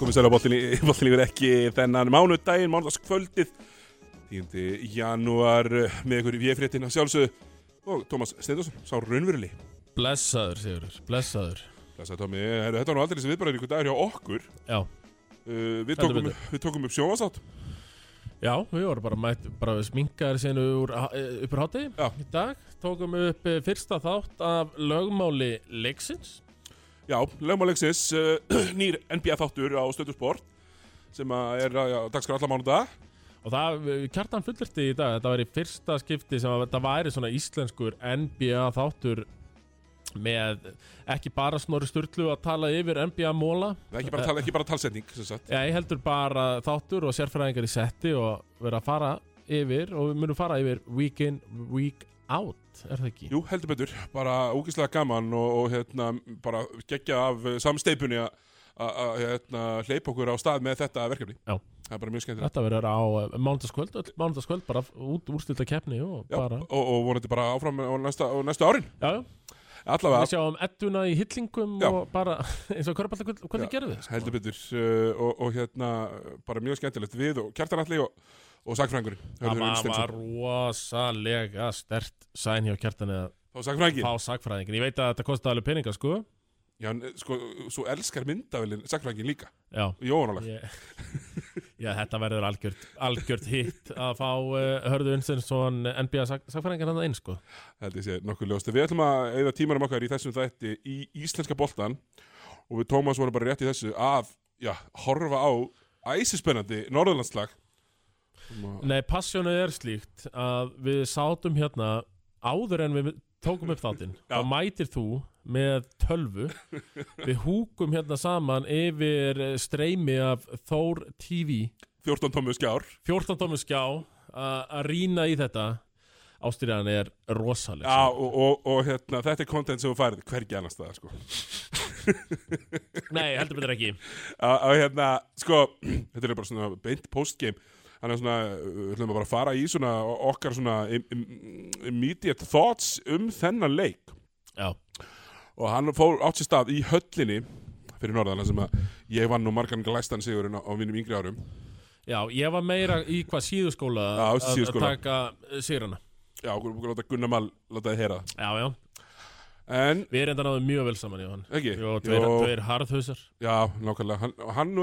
komið sér á yfir ekki þennan mánudaginn, mánudagskvöldið 10. janúar með ykkur að sjálfsögðu og Tómas Steindorsson, sá raunverili Blessaður, Sigurður, blessaður. Blessa Tómi, heru, þetta var nú aldrei þessi viðbæður ykkur dagur hjá okkur. Já, uh, við, tókum, við tókum upp sjónvasátt já, við vorum bara mætt, bara sminkaðir senu úr, eh, uppur hátegi Já. í dag. Tókum upp eh, fyrsta þátt af lögmáli leiksins Já, lögmáleiksins, uh, nýr NBA þáttur á Stöðu Sport sem að er á dagskrá alla mánudag Og það, eh, kjartan fullirti í dag, þetta var í fyrsta skipti sem að þetta væri svona íslenskur NBA þáttur með ekki bara Snorri Sturlu að tala yfir NBA móla Það er ekki bara, tal, ekki bara talsetning sem sagt. Já, ég heldur bara þáttur og sérfræðingar í setti og vera að fara yfir og við munum fara yfir week in, week out, er það ekki? Jú, heldur betur, bara ógeðslega gaman og, og hérna, bara gegja af eh, samsteypunni að hérna, hleypa okkur á stað með þetta verkefni Já. Það er bara mjög skemmtilegt Þetta verður á mándaskvöld, öll mándaskvöld bara út úrstilta keppni og Já, bara og, og vonandi bara áfram á næsta, á næstu árin Já, Allavega, við sjáum edduna í hillingum Já. og bara eins og hvernig, Já, hvernig gerðu við sko. heldur betur uh, og, og hérna, bara mjög skemmtilegt við og kjartanalli og, og sagfrængurinn Það var, rosalega stert sæn hjá kjartan eða Þá sagfrængin, fá sagfræðingin Ég veit að þetta kosti alveg peninga sko. Já, en, sko, svo elskar myndavelin sagfrængin líka. Já, Jóanalag, ég, já þetta verður algjört, algjört hitt að fá uh, Hörðu Unstensson NBA sag, sagfræðingin hann inn sko. Held ég sé nokkuð ljóst. Við ætlum að eigða tímanum okkar í þessum þætti í íslenska boltan og við Tómas vorum bara rétt í þessu að, já, horfa á æsispennandi Norðurlandslag. að- Nei, passjónu er slíkt að við sátum hérna áður en við tókum upp þáttinn. Þá mætir þú með tölvu. Við húkum hérna saman yfir streymi af Þór TV 14 tómu skjár. 14 tómu skjá. A- að rýna í þetta. Ástyrjan er rosaleg. Já, og, og, og hérna, þetta er content sem þú færið hvergi annars staðar, sko. Nei, heldur betur ekki. Að hérna, sko, þetta er bara svona beint postgame Þannig að svona, við ætlum að bara fara í svona okkar svona im, im, immediate thoughts um þennan leik. Já, og hann fór átt sér stað í höllinni fyrir norðan sem að ég vann nú margan glæstan sigurinn á, mínum yngri árum. Já, ég var meira í hvað síðuskóla að, að taka eh, sigrana Já, okkur okkur láta Gunnar Mal láta þið heyra. Já, já, En, við erum náðum mjög vel saman, Jóhann. Ekki? Jó, tveir, tveir harðhausar. Já, nákvæmlega. Hann, hann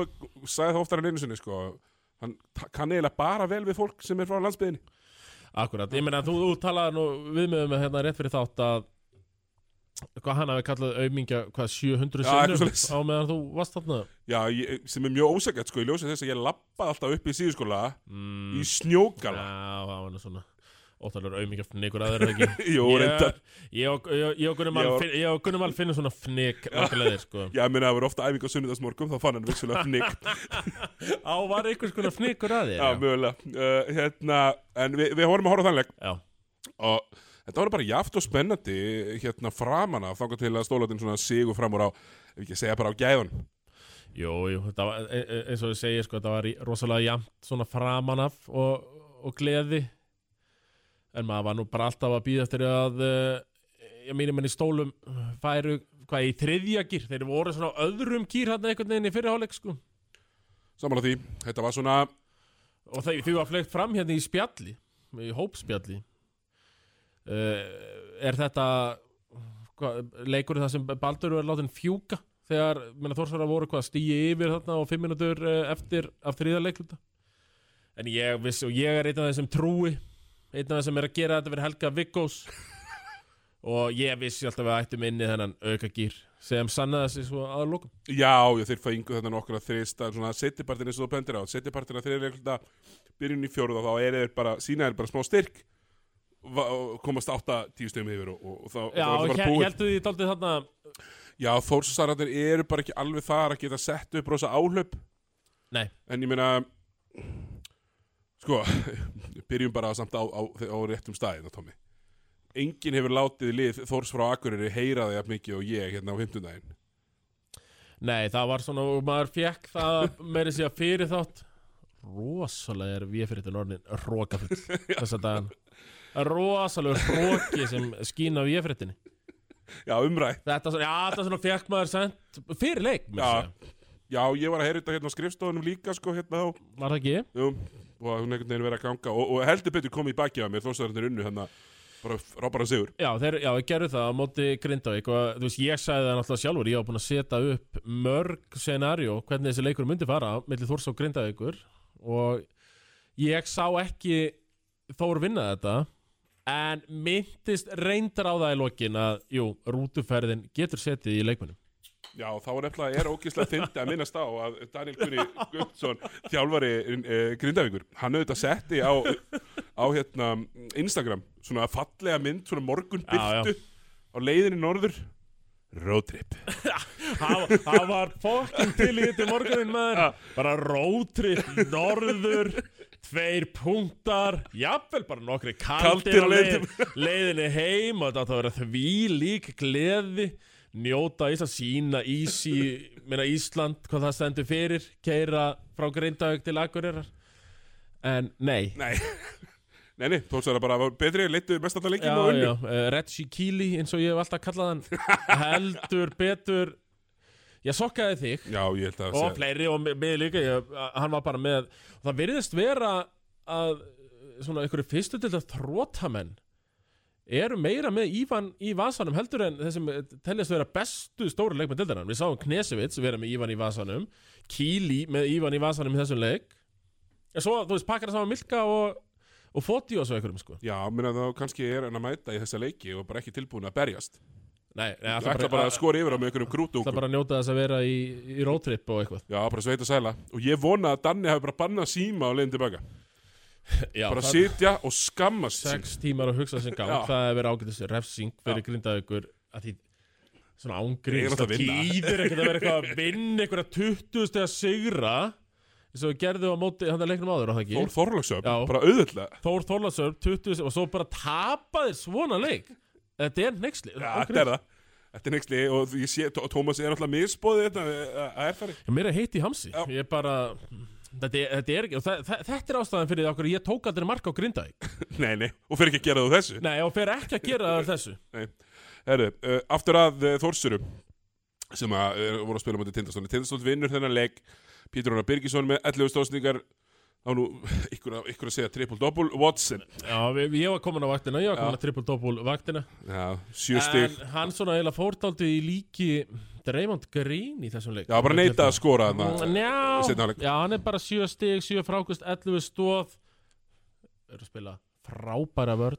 sagði það oftar en einu sinni sko Hann kann eiginlega bara vel við fólk sem er frá landsbyðinni Akkurat, ég meina þú, þú talaði nú við með hérna rétt fyrir þátt að hvað hann hafi kallað aumingja hvað 700 Já, eitthvað sinnum á meðan þú varst þarna? Já, ég, sem er mjög ósækjart sko Ég ljósi þess að ég lappaði alltaf upp í síðuskóla mm, Í snjókala. Já, það var nú svona ótalur aumingja fnikur að þeir ekki? Jú, reyndar. Ég og- Gunnar Mal finnum svona fnik nákvæmlega sko. Já, ég meina það voru ofta æfing á sunnudagsmorgum Þá fann hann vissulega fnikt Á var einhvers konar fnikur að þér Já, mögulega. Uh, Hérna, en við, við horfum að horfa þannleik já. Og þetta var bara jaft og spennandi Hérna framan af Þangað til að stólatin svona sigur fram úr á Ef ekki segja bara á gæðun Jú, jú, þetta var e- e- eins og ég segir sko, þetta var rosalega jamt svona framan af og, og gleði en maður var nú bara alltaf að býða eftir að uh, ég mínum enn í stólum færu hvað í þriðja gýr, þeir voru svona öðrum gýr hann einhvern veginn í fyrirháleik sko. Samanlega því, þetta var svona og þeir, þeir var flegt fram hérna í spjalli í hópspjalli. Uh, er þetta hva, leikur það sem Baldur er látin fjúka þegar Þórsvara voru hvað stíi yfir þarna og fimm minútur uh, eftir af þriða leikluta? En ég vissi og ég er einn af þeim sem trúi einn af þeim sem er að gera þetta fyrir Helga Viggós. Og ég vissi alltaf að við ættum inni þennan auka gýr sem sannaði sig svo að lokum. Já, já, þeir fengu þetta nokkra þrista svona setjapartin eins og þú bendir á. Setjapartin að þeir eru byrjun í fjóruð og þá er þeir bara, sína þeir bara smá styrk. Komast átta tíu stöðum yfir og, og, og þá, Já, er þetta bara búið. heldur því daldið þarna Já, Þórsararnir eru bara ekki alveg þar að geta sett upp rosa áhlaup. Nei. En ég meina Sko Byrjum bara samt á, á, á réttum staðin Tommy Enginn hefur látið lið Þórs frá Akureyri heyra það jafn mikið og ég hérna á fimmtundaginn Nei, það var svona, maður fekk það meiri sig að fyrir þátt. Rosalega er við fyrir þetta orðin rókafull þessa dagan rosalega róki sem skín á við Já, umrætt. Þetta svona, já, þetta svona fekk maður sent fyrir leik Já. að. Já, ég var að heyra þetta hérna á skrifstofunum líka sko hérna á Var það ekki? Jú, og hún einhvern veginn verið að ganga og, og heldur betur komið í baki á mér þóstarðarnir unnu hérna bara rábara sigur. Já, þeir, já, gerðu það á móti Grindavík og þú veist, ég sagði það náttúrulega sjálfur ég var búin að setja upp mörg scenarió hvernig þessi leikur myndi fara mellir Þórs og Grindavíkur og ég sá ekki Þór vinna þetta en myndist reyndar á það í lokin að, jú, rútuferðin getur setið í leikmunum Já, þá er nefnilega er ógeðslega fyndi að minnast á að Daniel Gunni Guðsson þjálfari e, Grindavíkur, hann auðvitað setti á, á hérna, Instagram svona fallega mynd, svona morgun Já, byrtu á leiðinni norður. Roadtrip Það var fokkin til í þetta morgunin maður. Bara rótrip, norður tveir punktar jafnvel bara nokkri kaldir Kaldir leiðinni. heim og þetta átti að vera því lík gleði njóta í að sína Ísi, meina Ísland hvað það stendur fyrir, keira frá Grindavík til Akureyrar. En nei. Nei, nei, nei, tókst það bara betri, leittu mest alltaf leikin Já, og unnu já, uh, Reggie Keely eins og ég hef alltaf kallað hann heldur betur. Ég sokkaði þig. Já, ég held að og fleiri og mi- mig líka ég, hann var bara með það virðist vera að svona einhverju fyrstu til að þrótamenn eru meira með Ívan í vasanum heldur en þessum teljast vera bestu stóru leikmenn dildarann við sáum Knesevits vera með Ívan í vasanum Kíli með Ívan í vasanum í þessum leik. En svo, þú veist, pakkar það saman Milka og, og Foti og svo einhverjum sko. Já, minna þá kannski er hann að mæta í þessa leiki og bara ekki tilbúin að berjast. Nei, nei Það ætla bara að skora yfir á með einhverjum Það krútúkum bara að njóta þess að vera í, í roadtrip og eitthvað. Já, bara sveita sæla. Og ég vona að Danni hafi bara bannað síma á leiðin tilbaka Já, Bara það- sitja og skammast sín sex tímar að hugsa sem gang það hefur verið ágætis refsing fyrir grindaðugur að því svona er náttúrulega það týðir ekkert að vera eitthvað að vinna eitthvað 20 steg að sigra eins og við gerðum á móti hann að leiknum áður á það ekki? Þór Þorlagsöf, bara auðvitað Þór Þorlarsöf 20 steg og svo bara tapaðir svona leik. Þetta er nexli Já, þetta er það. Þetta er nexli og ég sé, Tó- Tómas er náttúrulega misbóðið þetta að- er þar mér er heitt í hamsi. Ég er bara þetta er, þetta er ekki og það, það, þetta er ástæðan fyrir því okkur ég tók aldrei marka á grindaðik Nei, nei, og fyrir ekki að gera úr þessu. Nei og fer ekki að gera það þessu. Herru, uh, aftur að uh, Þórsurum sem að uh, voru að spila mútið Tindastóni Tindastóni vinnur þennan leik. Pítur Rónar Birgisson með 11 stóðsningar á nú, ykkur, að- ykkur að segja triple-double Watson, já, við, ég var komin á vaktina, ég var komin á triple-double vaktina. Já, sjö stig. En hann svona eiginlega fórtáldi í líki Draymond Green í þessum leik. Já, bara neita að skora þarna. Mm, Já, já, hann er bara 7 stig, 7 frákust, 11 stóð Er að spila frábæra vörn.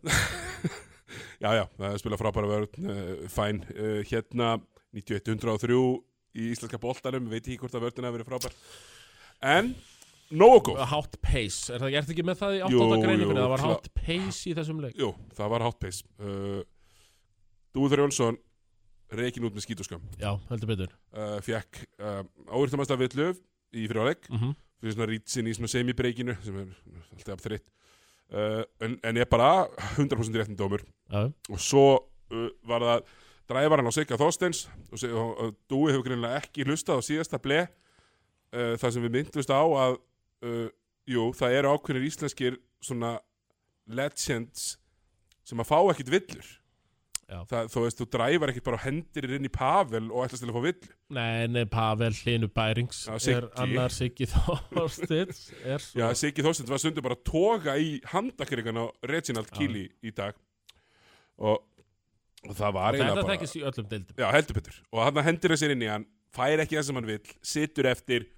Já, já, það er spila frábæra vörn. Uh, Fæn, uh, hérna 9103 í íslenska boltanum. Veit ekki hvort að vörðin hafi verið frábær. En, nógu góð. Hátt pace, er það ekki með það í Jú, 8. greiningunni? Það var hátt pace í þessum leik. Jú, það var hátpeis uh, Dúður Jónsson reikin út með skítuskam Já, heldur betur. Uh, Fjekk uh, ávirtumast af villu í fyrirháleik mm -hmm. fyrir svona rítsin í svona semibreykinu sem er alltaf þritt uh, en, en er bara 100% réttin dómur. Já, og svo uh, var það dræfaran á Sigga Þorsteins. Og, Dúi hefur greinilega ekki hlustað á síðasta ble uh, það sem við myndumst á að uh, jú, það eru ákveðnir íslenskir svona legends sem að fá ekkit villur. Það, þú veist, þú dræfar ekkit bara hendir inn í Pavel og ætlast til að fá villu Nei, nei, Pavel Hlinu Bærings Siggi. Er annar Siggi Þorstins svo. Já, Siggi Þorsteins var stundum bara að toga í handakringan á Reginald. Kili í dag. Og, og það var eiginlega bara þekkist í öllum deildum. Já, heldur betur. Og hann hendir það sér inn í hann fær ekki það sem hann vill, situr eftir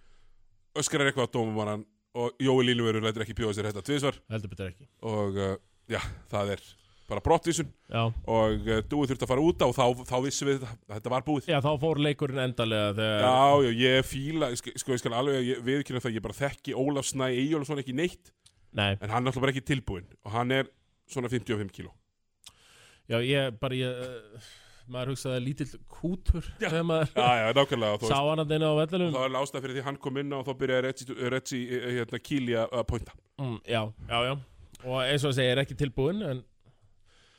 öskrar eitthvað á dómumannan og Jói Línuverur lætur ekki bjóða sér þetta tvisvar. Heldur betur ekki. Og uh, já, það er bara brottvísun. Já, og uh, Dúi þurfti að fara út á og þá, þá vissum við að þetta var búið. Já, þá fór leikurinn endalega þegar Já, já, ég fíla, sko, sko ég skal alveg viðkynna það, ég bara þekki Ólaf Snæ Eyjólfsson ekki neitt, Nei, en hann er alltaf bara ekki tilbúinn. Og hann er svona 55 kíló. Já, ég bara ég, uh, maður hugsaði lítill kútur Já. Já, já, nákvæmlega og sá hann að þeina á og vellinum það var ástæð fyrir því hann kom inn og þá byrjaði Retsi, Retsi hérna, Kíli að pointa. Mm, Já, já, já. Og eins og að segja, er ekki tilbúinn en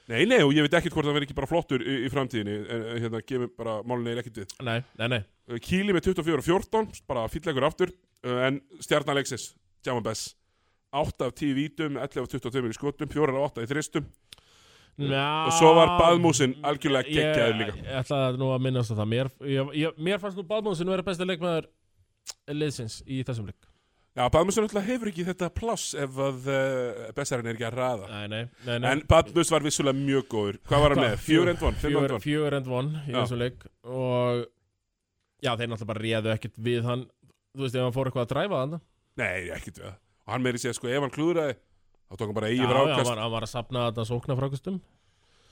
Nei, nei, og ég veit ekkert hvort það verði ekki bara flottur í, í framtíðinni en en, hérna, gefur bara málinni er ekkert við. Nei, nei, nei. Kíli með 24 og 14 bara fýlllegur aftur en stjarnalexis, Jaman Bess 8 af 10 vítum, 11 af 22 í skotum 4 af 8 í þristum Já, og svo var Baðmúsin algjörlega geggjaður líka. Ég, ætlaði nú að minnast á það Mér, ég, ég, mér fannst nú Baðmúsin vera besti leikmaður liðsins í þessum leik Já, náttúrulega hefur ekki þetta pláss ef að uh, bestarinn er ekki að raða Nei, nei, nei, nei. En Badmus var vissulega mjög góður Hvað var hann með? Fjögur end von? Fimm end Fjögur, von? fjögur end one í Já. þessum leik og já, þeir náttúrulega bara réðu ekkert við hann þú veist, ef hann fór eitthvað að dræfa hann Nei, ekkert við það Og hann meiri sér sko, ef hann klúðraði Þá tók hann bara já, eigið já, hann frákast var, hann var að sapna þetta sókna frákustum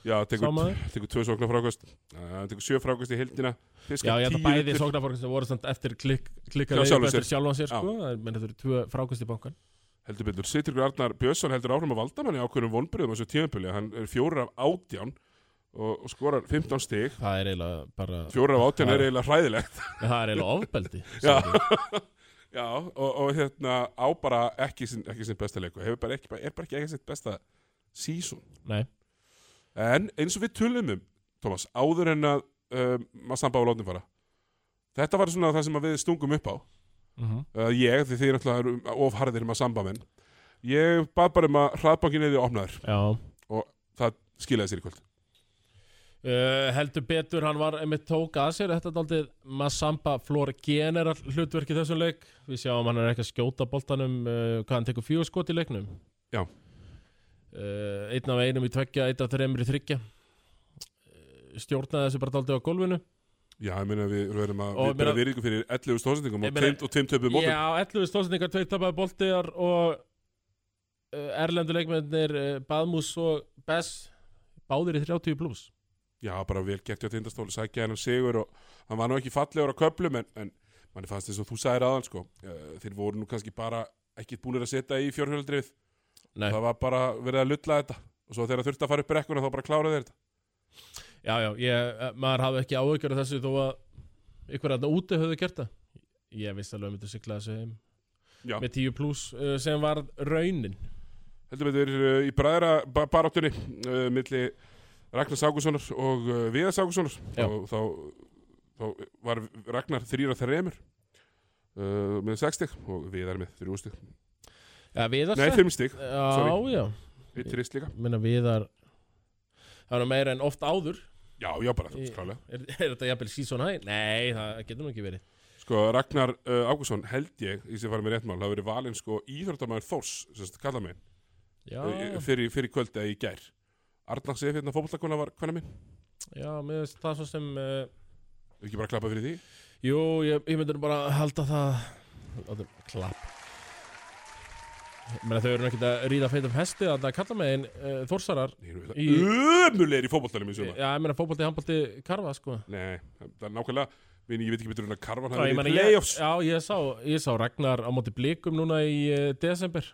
Já, Sámaður. tekur tvö sóknar frákast Hann tekur sjö frákast í hildina Já, ég að bæði sókna frákustum voru samt eftir klikk, klikka Já, leið sjálfum eftir sjálfan sér sko, menn þetta eru tvö frákust í bankan Heldur betur, Sittur Arnar Björnsson heldur áfram að valda manni ákveðnum vonbröðum þessu tímabili. Hann er fjórir af átján og, skorar 15 stig. Það er eiginlega bara Fjórir af átján Það er er- eiginlega hræðilegt. Það er eiginlega ofbeldi Já. og, og hérna á bara ekki sinn, ekki sinn besta leiku Hefur bara ekki, er bara ekki, ekki sinn besta season. Nei, En eins og við tölum um, Thomas, áður en að um, maður samba á látin fara Þetta var svona það sem við stungum upp á. Mm uh, Ég, því þið er náttúrulega ofharðir um að samba menn. Ég bað bara um að hraðbankin eða opnaður. Já. Það skilaði sér í kvöld Uh, heldur betur, hann var einmitt tók að sér þetta daldið Massamba Flor general hlutverk í þessum leik. Við sjáum hann er ekki að skjóta boltanum uh, hvað hann tekur fjögur skot í leiknum? Já. uh, einn af einum í tveggja, einn af þreymur í þryggja stjórnaði þessu bara daldið á gólfinu. Já, ég meina við verðum að Og við bera meina- virðingu fyrir 11 stóðsendingum og, meina- tveim- og tveim töpuð mótum Já, 11 stóðsendingar, tveir tapaði boltiðar og erlendu leikmennir Badmus og Bess báðir í 30 pluss Já, bara vel gert hjá tindastóli, sækja hennan sigur og hann var nú ekki fallegur á köplum en, en manni fannst þess að þú sagðir aðan sko. Eh, þeir voru nú kannski bara ekkit búinir að setja í fjórhjöldrið það var bara verið að lulla þetta og svo þegar þurfti að fara upp brekkuna þá bara kláraði þetta Já, já, ég, eh, maður hafði ekki áhugjörð þessu þó að ykkur aðna úti höfðu gert það. Ég vissi alveg um þetta sigla þessu heim Já, með 10 pluss uh, sem var raunin. heldur betur uh, í bræðra ba baráttunni uh, milli Ragnars Ágússonar og uh, Viðars Ágússonar Já. og þá, þá var Ragnar þrýra þreymur uh, með 6 stig og Viðar með 3 stig Já, viðar Nei, 5 stig, Já, sorry. já. eitt trist líka Minna viðar, það var meira en oft áður. Já, já, bara Í- skrálega Er, er þetta jafnvel season high? Nei, það getur nú ekki verið. Sko, Ragnar uh, Ágússon held ég, í sem farið með réttmál, hafa verið valinn sko íþróttamæður Þórs, sem þetta kalla mig, Já, fyrir, fyrir kvöldi eða í gær. Arnar Sif, hérna fótballakona var hvernig minn, já, mér finnst það svo sem, uh, við ekki bara klappa fyrir því. jú, ég, ég myndur bara halda það, látum, klapp. Menna þau eru ekki að ríða feitum hesti að það kalla með einn uh, þórsarar Í... Ömulegir í fótballtanum í suma. Já, ég meina fótbolti, handbolti, karfa, sko Nei, það er nákvæmlega, vini, ég veit ekki betur en að ég, verið meina, í playoffs. já, ég sá, ég sá Ragnar á móti blikum núna í uh, desember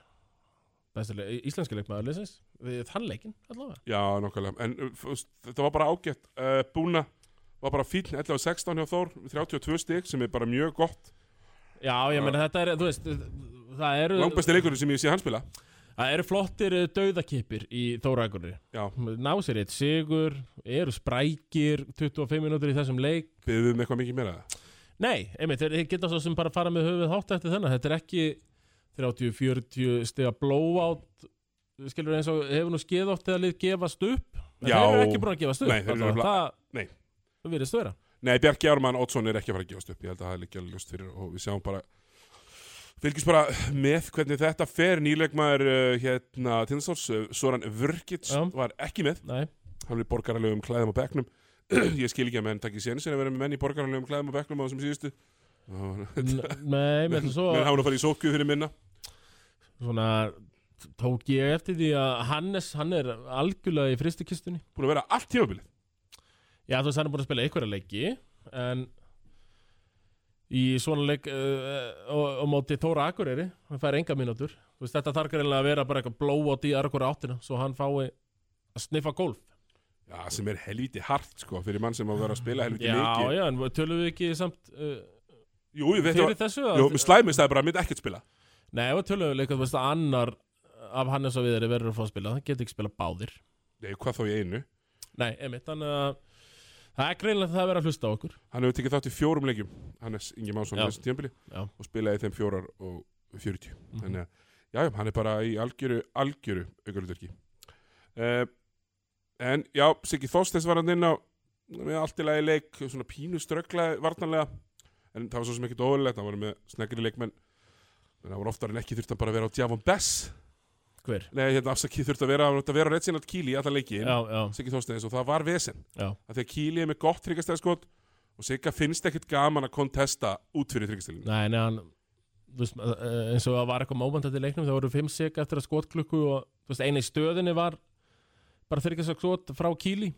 íslenski leikmaður leysins Við þann leikinn, allavega Já, nákvæmlega, en uh, þetta var bara ágætt. Uh, Búna var bara fín 11 og 16 hjá Þór, 32 stig, sem er bara mjög gott. Já, ég meina þetta er, þú veist Það eru, Langbæsti leikurinn sem ég sé hans spila. það eru flottir uh, dauðakipir í Þóragunni Já, Ná sér eitt sigur, eru sprækir 25 minútur í þessum leik byggðum við eitthvað mikið meira. Nei, einmitt, þeir geta svo sem bara fara með höfuð hátt eftir þennan Þetta er ekki 30-40 stiga blowout skilur eins og hefur nú skeið oft eða lið gefast upp? En Já. þeir eru ekki búin að gefast upp Nei, þeir eru nefnilega- það, Nei. það virðist vera. Nei, Bjarki Ármann Oddsson er ekki að fara að gefast upp. Ég held að það er líka alveg ljóst fyrir og við sjáum bara fylgjast bara með hvernig þetta fer. Nýleikmaður uh, hérna Tindastóls, uh, Soran Vurkits Já. var ekki með, Nei, hann er í borgaralegum klæðum á bekknum. Ég skil ekki að menn takki sénsin að vera með menn í borgaralegum klæðum á bekknum á þessum síðustu. N- nei, með svo menn hafa nú farið í sótkju fyrir minna. Svona tók ég eftir því að Hannes, hann er algjörlega í fristikistunni búin að vera allt tímabilið. Já, þú veist, hann er búin að spila einhverja leiki en í svona leik uh, á, á móti Þóra Akureyri hann fær enga mínútur. Þú veist, þetta þarf greinlega að vera bara eitthvað blót í hverja áttina svo hann fái að sniffa golf. Já, sem er helviti hart sko fyrir mann sem á að vera að spila helviti Já, leiki já, en tölum við ekki samt uh, Jú, Jú, með slæmist það er bara að myndi ekkert spila. Nei, og tölum við líka, að annar af Hannes og viðri verður að fá að spila. Það getur ekki spila báðir. Nei, hvað þá í einu? Nei, einmitt, þannig að það er greinlega það að vera að hlusta á okkur. Hann hefur tekið þátt í fjórum leikjum Hannes Ingi þessi tímabili Já. og spilaði þeim fjórar og 40 Mhm. þannig að, já, já, hann er bara í algjöru algjöru aukarluturki uh, en já, Siggi Þorsteins var hann inn á allt í lagi leik, svona pínu ströggla varnarlega, en það var svo sem ekki dóðilegt, hann var með snegri leikmenn en það var oftar en ekki þurft hann bara að vera á Djavon Bess Hver? Nei, hérna afsakið þurft að vera, að vera á Reginald Kíli í alla leikin, Siggi Þorsteins og það var vesen, að að Kíli er með gott tryggastæðskot og Sigga finnst ekkert gaman að kontesta út fyrir tryggastæðinu Nei, nei, hann þú veist, eh, eins og það var eitthvað móment í leiknum það voru fimm sek eftir að skotklukku og veist, eina í stöðinni var bara þryggast að skot frá Kíli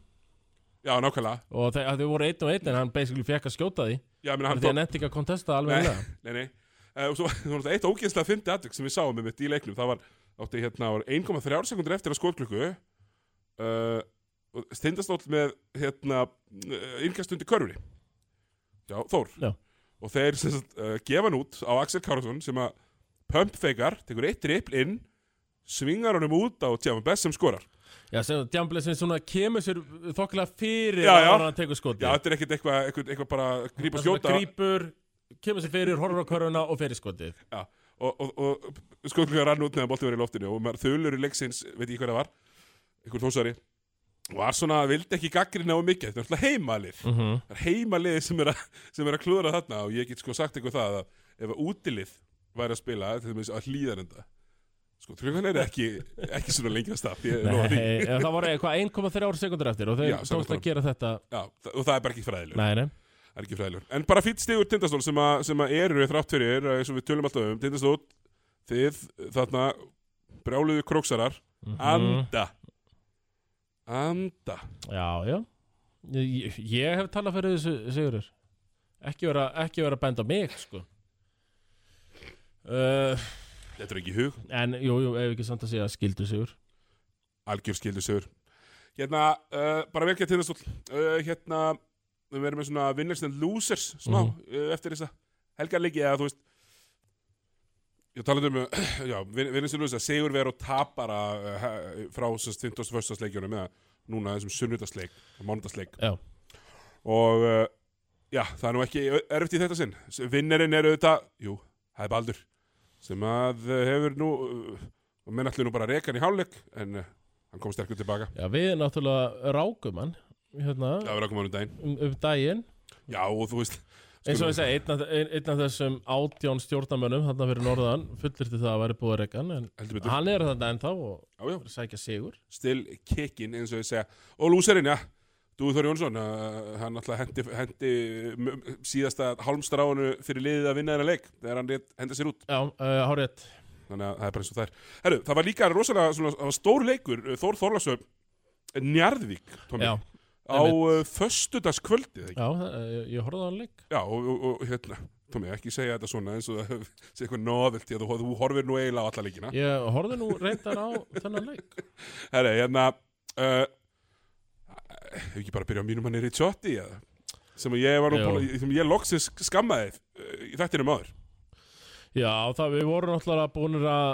Já, nákvæmlega, og þau, þau voru einn og einn en hann basically fekk að skjóta því. Já, menn hann að að svo það var þetta eitt átti hérna, var 1,3 sekundur eftir að skotklukku uh, stindastóll með hérna, uh, innkastundi körfri. Já, Þór. Já. Og þeir sagt, uh, gefa hann út á Axel Karlsson sem að pumpfeikar, tekur eitt rippl inn, svingar honum út á Tjáman Bess sem skorar. Já, sem Djambli sem svona kemur sér þokkilega fyrir Já, já. að hann tekur skoti Já, þetta er ekkert eitthvað eitthva, eitthva bara grípa skjóta. Grípur, kemur sér fyrir, horfur á körfuna og fyrir skotið Já, og, og, og skotklukka rann út meðan bolti verið í loftinu og þulur í leiksins, veit ég hvað það var einhver þósari var svona, vildi ekki gaggrina á mikið. Þetta er alltaf heimalið. Mm -hmm. er heimalið sem er, að, sem er að klúðra þarna og ég get sko sagt eitthvað það að ef að útilið væri að spila til þess að hlýðarenda sko, klukkan er ekki, ekki svona Nei, en það var eitthvað 1,3 sekundur eftir og samkvæmt tókst að gera þetta. Já, og það er bara ekki fræðilegur Nei, nei. það er ekki fræðilegur en bara fýtt stigur tindastól sem, að, sem að eru þrátt fyrir, eins og við tölum alltaf um. Tindastól, þið þarna brjáluðu króksarar. Mhm. anda. Anda. Já, já. Ég, ég hef talað fyrir þessu, Sigurður. Ekki vera, ekki vera benda mig, sko. Uh, þetta er ekki hug, En, jú, jú, ef ekki samt að segja skildu, Sigur algjör skildu sögur hérna, uh, bara vel gett tindastól. Uh, hérna, við verðum með svona winners and losers smá Mhm. uh, eftir þessa helgarleiki eða þú veist ég talaði um já, winners and losers, segur verið og tapara uh, frá 51. leikjunum eða núna þessum mánudagsleik Já, og uh, já, það er nú ekki erfitt í þetta sinn vinnerinn er auðvitað, jú, það er Baldur sem að hefur nú uh, og menn allir nú bara rekan í hálfleik en uh, hann kom sterkur tilbaka já við náttúrulega rákum hann Hérna, já, við rákum hann um daginn. Um, um daginn. Já, og þú veist eins og ég segi, einn af, ein, einn af þessum átján stjórnarmönnum þarna fyrir norðan fullirti það að vera búið að rekka hann en heldur betur, hann er þarna ennþá og já, já, er að sækja sigur. Still kickin eins og ég segja. Og lúserinn, já. Dúi Þór Jónsson, uh, hann alltaf hendi, hendi m- síðasta hálmstráinu fyrir liðið að vinna þeirra leik þegar hann lét- hendi sér út. Já, uh, hárið þannig að það er bara eins og það er. Herru, það var líka rosalega svona, það var stór leikur uh, Þór Þorlarsöf Njarðvík Tommy, Já, á uh, föstudagskvöldið já uh, ég, ég horfði á hann leik Já, og, og, og hérna Tommy, ekki segja þetta svona eins og sé eitthvað novelty að þú, þú horfir nú eiginlega á alla leikina. Ég horfði nú reyndar á þennan leik. Herru, hérna uh, Hefur ekki bara að byrja á mínum hann er í tjótti sem ég var nú búin sem ég loksins skammaði uh, í þættinum áður. Já, það við vorum náttúrulega búinir að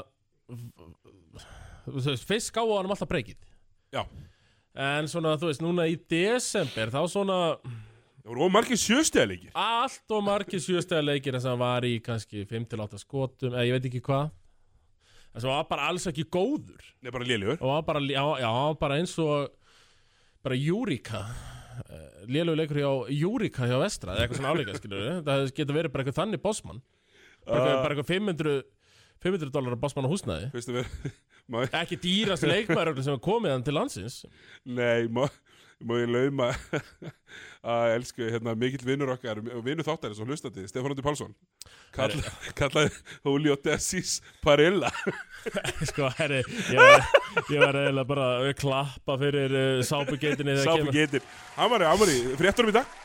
fyrst gáðu hann alltaf breykið. Já. En svona, þú veist, núna í desember þá svona Það voru ómargir sjöstega leikir allt og margir sjöstega leikir þess að hann var í kannski 5-8 skotum eða ég veit ekki hvað. Þess að hann var bara alls ekki góður. Nei, bara og hann var bara, já, já, bara eins og bara Júrika lélug leikur hjá Júrika hjá Vestra eða eitthvað svona áleika, skilur við það getur verið bara eitthvað þannig bossmann. Bara, eitthvað- bara eitthvað 500 500 dólar á húsnæði. Veistu við má, ekki dýrast leikmæður sem er komið hann til landsins. Nei, má, má ég lauma að elsku hérna, mikill vinnur okkar og vinnur þáttarins og hlustandi, Stefán Ótti Pálsson. Kalla, kallaði Julio Dessis Parilla sko, herri, ég var, ég var eiginlega bara að klappa fyrir uh, sápugeitinni þegar Sápu kemur. Getur Hann var, í frétturum í dag.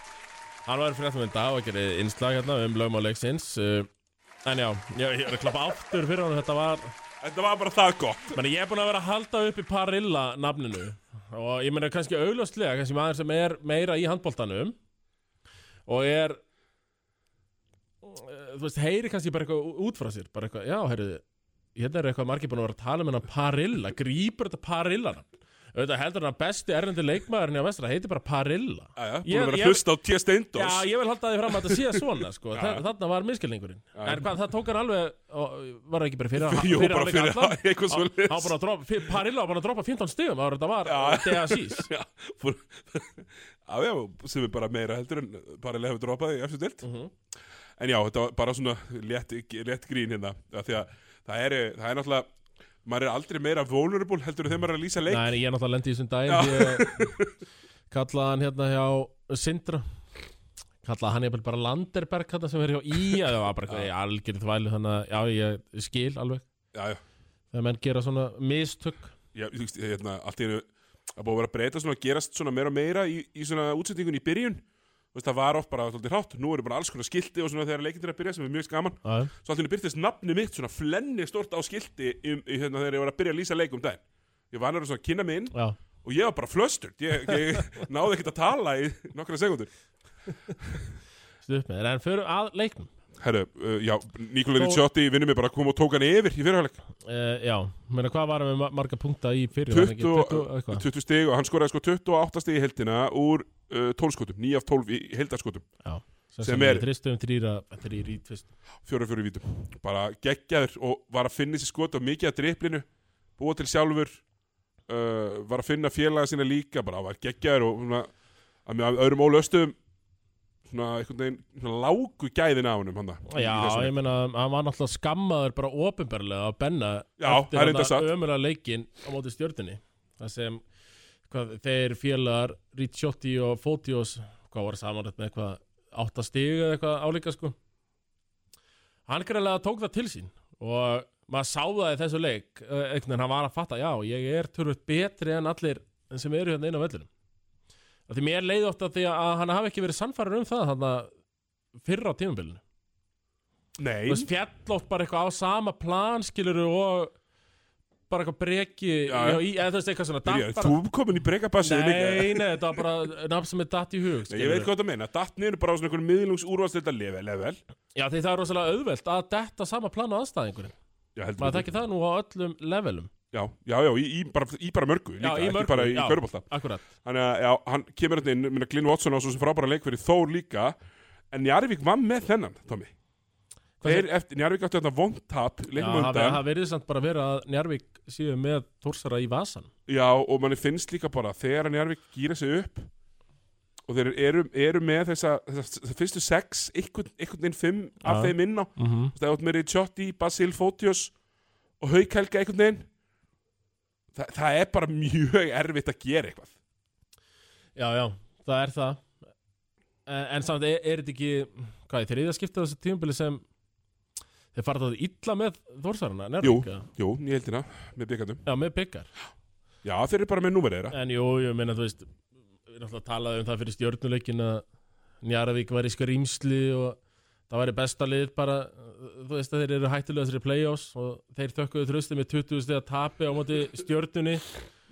Hann var fyrir aftur með dag og gerði innslag hérna um lögmáleiksins uh, En já, ég, ég er að klappa aftur fyrir hann Þetta var, Þetta var bara það gott. Menn ég er búin að vera að halda upp í Parilla nafninu. Og ég meina kannski augljóslega, kannski maður sem er meira í handboltanum Og er, uh, þú veist, heyri kannski bara eitthvað út frá sér Bara eitthvað, já, heyrðu, hérna er eitthvað margir búin að vera að tala um hennar Parilla Grípur þetta Parilla nafn Auðvitað heldur hann að besti erlendi leikmaðurinn í vestra heiti bara Parilla Æja, búin að vera ég- að hlusta á T. Steindos Já, ég vil halda því fram að þetta sé svona sko. Þarna var miskilningurinn. En hvað, það tók hann alveg og, Var það ekki bara fyrir, Jú, fyrir bara fyrir allan? að droppa- fyr- Parilla var búin að droppa 15 stigum ára þetta var. DASís Já, sem er bara meira heldur en Parilla hefur droppað í eftir dild Mhm. en já, þetta var bara svona létt, grín hérna af því að það er, það er náttúrulega maður er aldrei meira vulnerable heldur þegar maður er að lýsa leik. Nei, ég er náttúrulega lendi í þessum daginn. Ég kallaði hann hérna hjá Sindra. Kallaði hann bara Landerberg hérna sem er hjá í Það var bara eitthvað, ég algjör þvælu Þannig að, já, ég skil alveg. Já, já, Þegar menn gera svona mistök. Já, þú veist, hérna, allt einu að búið að vera að breyta svona, gerast svona meira og meira í, í svona útsendingun í byrjun veist, það var oft bara svolítið hrátt, nú eru bara alls konar skilti og svona þegar leikin til að byrja sem er mjög skaman. Svo allt í einu byrtist nafni mitt svona flenni stort á skilti í, í, hérna, þegar ég var að byrja að lýsa leik um daginn. Ég var náttúrulega svona að kynna mig inn já. og ég var bara flösturt ég, ég náði ekkert að tala í nokkra sekundur stuð með En fyrir að leiknum. Herru, uh, já, Nikola Þó- Ricciotti vinnur mig bara að koma og tók hann yfir í fyrirhæleik uh, Já, meina hvað var hann með ma- marga punkta í fyrir var hann ekki? 20, 20 eitthvað? 20 stig og hann skoraði sko 28 stig í heldina úr uh, 12 skotum, 9 af 12 í heldarskotum Já, sem, sem er- Þristum þrýra, þrýr í tvist fjóra fjóra vítum, bara geggjaður og var að finna sér skot á mikið að driplinu búa til sjálfur uh, var að finna félaga sína líka bara var geggjaður og svona, að með öðrum ólöstum svona einhvern veginn svona lágu gæðin á hann Já, ég meina, hann var náttúrulega skammaður bara ofinbarlega að benna Já, það er reyndar satt. ömulega leikinn á móti stjörnunni. Það sem hvað, þeir félagar Ricciotti og Fotios hvað var samanrætt með eitthvað áttastig eða eitthvað álíka sko? Hann greiðlega tók það til sín og maður sá það í þessu leik eh, einhvern veginn hann var að fatta, já, ég er törfut betri en allir sem eru hérna inn á vellunum því mér leiði oft að því að hann hafi ekki verið sannfæður um það þannig að fyrra á tímabilinu. Nei, Þú veist, fjall oft bara eitthvað á sama plan skiluru og bara eitthvað breki Já, já, í, eða þú veist eitthvað svona datt þú komin í breykabassið líka Nei, nei, þetta var bara nafn sem er datt í hug Nei, ég veit hvað það meina, datt niður bara á svona einhverjum miðlungs úrvalsleita level, level. Já, því það er rosalega auðvelt að detta sama plan á aðstæðingurinn. Já, Maður þekki það nú á öllum levelum. Já, já, já, í, í, bara, í bara mörgu líka, í ekki mörgu, bara í já. körbólta Akkurat. Þannig að, já, hann kemur hérna inn, minna Glyn Watson á svo sem frábæra leik fyrir Þór líka En Njarvík var með þennan, Tommy Þeir eftir, Njarvík áttu þetta vondtap Já, leikum það, undan. það verið samt bara vera að Njarvík séu með Þórsara í vasan Já, og manni finnst líka bara þegar að Njarvík gýra sig upp og þeir eru, eru með þessa, þessa, þessa fyrstu sex, einhvern veginn fimm af Já. þeim inn á. Mm -hmm. Það átt með Ricciotti, Basil Fotios og Haukhelga einhvern veginn. Þa, Það er bara mjög erfitt að gera eitthvað. Já, já, það er það. En, en samt, er, er þetta ekki Hvað, þeir eru að skipta þessu tímabili sem Þeir fara það illa með Þórsarana, Njarvík eða? Jú, ég heldina, með byggandum Já, með byggar Já, þeir eru bara með númerið þeirra. En jú, ég meina, þú veist Við erum alltaf að tala um það fyrir stjórnuleikin að Njarvík var í skrýmsli og það væri besta lið bara þú veist þeir eru hættulega þessari play-offs og þeir þökkuðu þrösti með 20 steg að tapi á móti stjórnunni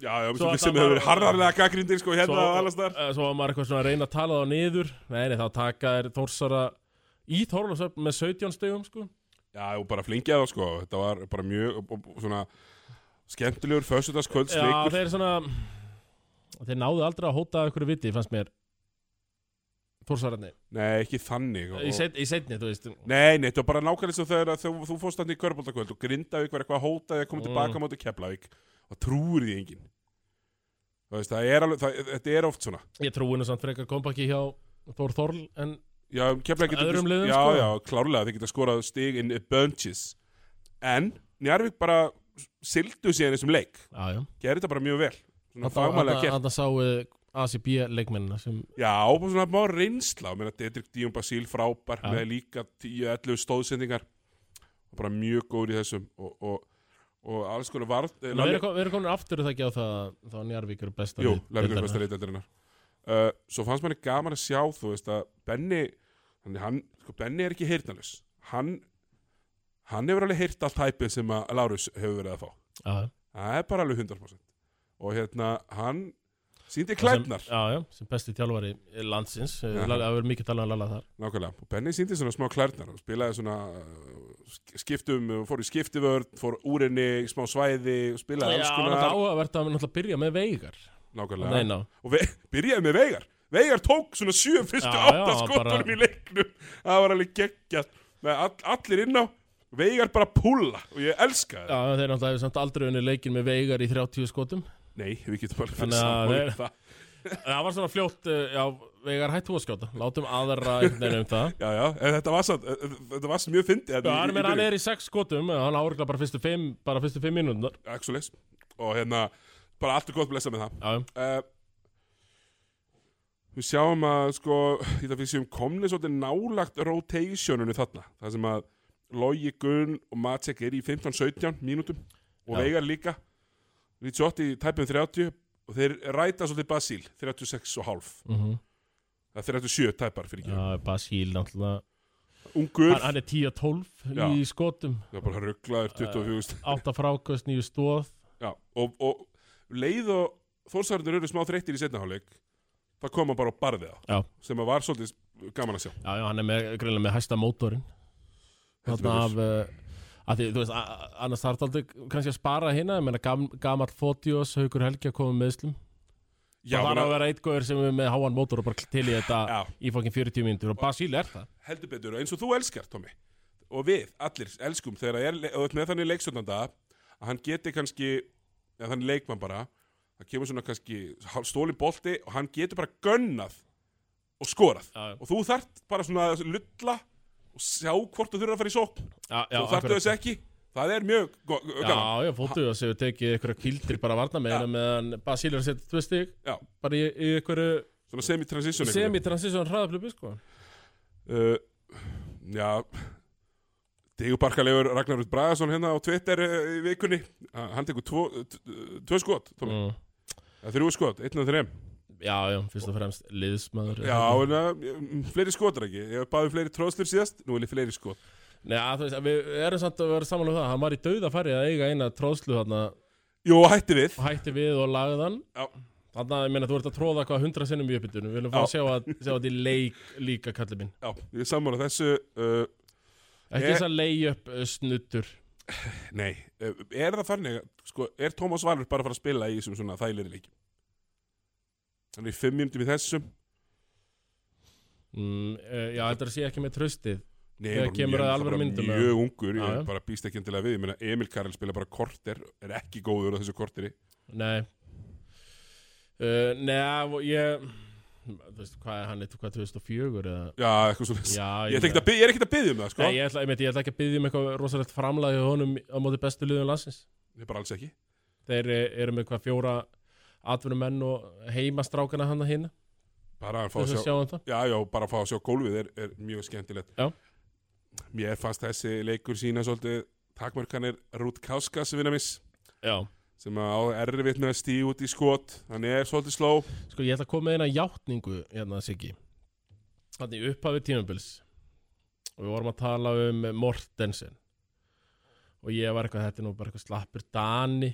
Já, já, sem, hefur verið harðarlega gaggrindir sko hérna allast þar Eh, Svo var maður eitthvað svona að reyna að tala þá niður. Nei, nei, þá taka þeir Þórsara í Þórlasöfn með 17 stegum sko Já, og bara flingið það sko. Þetta var bara mjög og, og, svona skemmtilegur föstudagskvölds Já, leikur þeir svona Þeir náðu aldrei að hóta ykkur viti, fannst mér Þórsararni Nei, ekki þannig og, Í, set, í setni, þú veist. Nei, nei, þetta var bara nákvæmlega svo þegar að þú, þú fórst hann í körbóltakvöld og Grindavík var eitthvað að hóta því að koma Mm. tilbaka móti Keflavík og trúir því enginn. Þú veist, það er alveg, það, þetta er oft svona. Ég trúi nú samt frekar kompaki hjá Þór Þorl en Já, Keflavík getur Öðrum liðum, Já, sko. já, klárlega, þeir geta skorað stig in bunches. En Njarvík bara sildu síðan þessum leik. Já, já. Gerði þetta bara mjög vel. Svona fagmælega gert. Þannig að sáu ACB leikmennina sem Já, og svona má reynsla. Mér að Dedrick Díum Basíl frábær. Já. með líka 10-11 stóðsendingar. Og bara mjög góður í þessum. Og, og, og alls konar varð Við erum komin aftur það ekki á það að þá Njarvík eru besta Jú, lið Lærvíkur deildarinnar. besta leitældarinnar uh, Svo fannst manni gaman að sjá þú veist að Benni hann, hann, sko, Benni er ekki heyrnalus hann hann hefur alveg heyrt allt hæpið sem að Lárus hefur verið að fá. Já, já. það er bara alveg 100% og hérna, hann síndi sem, já, já, sem besti þjálfari landsins. Já. Það verður mikið talað um Lalla þar. Nákvæmlega, og Benny síndi svona smá klærnar. Og spilaði svona sk- skiptum, uh, fór í skiptivörn, fór úr henni, smá svæði og spilaði Já, alls það er konar áhugavert að náttúrulega byrja með veigar. Nákvæmlega, Neina, og ve byrjaði með Veigar Veigar tók svona sjö fyrstu Já, átta já, skotunum bara- í leiknum. Það var alveg geggjað. Með all, allir inn á Veigar bara púlla og ég elska það já, þeir náttúrulega hefur samt aldrei unni leikin með veigar í 30 skotum. Nei, við getum bara Þannig að saman það. Það var svona fljótt, uh, já, Veigar hættu að skjóta. Látum aðra einhvern veginn um það. Já, já, þetta var samt, þetta var samt mjög fyndið Já, hann, meina, hann er í sex skotum Hann áregla bara fyrstu fimm Bara fyrstu fimm mínúndar Axulis Og hérna, bara allt er gott blessa með það. Já, já. uh, Við sjáum að sko við séum komni svolítið nálagt rotationinu þarna. Það sem að Logi Gunn og Matsek er í 15-17 mínútum Og Já. Veigar líka. Ritsotti í tæpum 30 Og þeir ræta svolítið Basíl 36 og hálf. Mhm. Það er 37 tæpar fyrir ekki. Já, Basíl náttúrulega Ungur. Hann, hann er 10 og 12 Já. í skotum. Það er bara rugglaður 24 8 frákast, 9 stóð Já, og, og leið og þórsarður eru smá þreyttir í setnaháleik það kom hann bara og barði það Já. sem var svolítið gaman að sjá. Já, já, hann er með, greinlega með hæsta mótorinn. Þarna af uh, að því, þú veist, annars þarf aldrei kannski að spara hérna, ég meina gam, gamall Fótiós, Haukur Helgi að koma með meðslum Já, það var að vera eitt góður sem er með háan mótor og bara til í þetta í fokkin 40 mínútur. Og Basíl er það. Heldur betur og eins og þú elskar, Tommy. Og við, allir, elskum þegar það er, og með þannig leikstjórnanda að hann geti kannski eða þannig leikmann bara það kemur svona kannski stólin bolti og hann getur bara gönnað og skorað. Já, já, og þú þart bara svona að lulla og sjá hvort þú þurfa að fara í já, þú þartu þess ekki. Það er mjög Já, já, Fótiós hefur tekið einhverja kildir bara varna með hérna meðan Basíl að setja tvö Já. bara í, einhvern veginn. semi-transition hraðaflubi, sko. Uh, Já. Digur Barkalegur Ragnar Rútt Bragason hérna á Twitter uh, í vikunni. Hann tekur tvö skot Tommy. mm. Mm. þrjú skot, einn og þreim Já, já, fyrst og fremst liðsmaður Já, en uh, fleiri skotar ekki. Ég báði fleiri tróðslur síðast, nú vil ég fleiri skot. Nei, að, þú veist, að við erum samt að vera saman um það Hann var í dauða færi að eiga eina tróðslu þarna. Jú, hætti við. Hætti við og lagði hann. Já. Þannig að ég meina þú ert að tróða hvað hundra sinnum í uppbytunum. Við viljum fá að sjá að, að í leik líka kallið minn. Já, ég er sammála þessu uh, Ekki Ég- þess að lei upp uh, snuttur Nei, uh, er það þannig sko, er Tómas Valur bara að fara að spila í þessum svona þægilegri leikjum? Er í fimm mínútum í þessum. Mm, uh, Já, þetta er að sé ekki með tröstið Nei, bara kemur að það bara myndum, Mjög ungur, ég já. bara býst ekki endilega við. Ég meina, Emil Karel spila bara korter Er ekki góður á þessu korteri. Nei. Uh, Nei, ég veist, hvað er hann, eitthvað 2004 eða? Já, eitthvað svona Já, Ég, ekkert að ég er ekkert að byggja um það, sko. Nei, ég ætla, ég, ég ætla ekki að byggja um eitthvað rosalegt framlagi á honum á móti bestu liðum landsins. Ég er bara alls ekki. Þeir eh, eru með hvað fjóra atvinnumenn og heimastrákana hann að hinna Bara að fá að sjá sjá Já, já, bara að fá að sjá gólfið er, er mjög skemmtilegt. Já. Mér fannst þessi leikur sína svolítið Takmarkanir Rút Káskas vinna miss. Já, sem á erfitt með að stíða út í skot. Hann er svolítið sló. Sko ég ætla að koma með eina játningu hérna Siggi. Þannig upphafi tímabils. Og við vorum að tala um Mortensen. Og ég var eitthvað, þetta er nú bara eitthvað slappur Dani.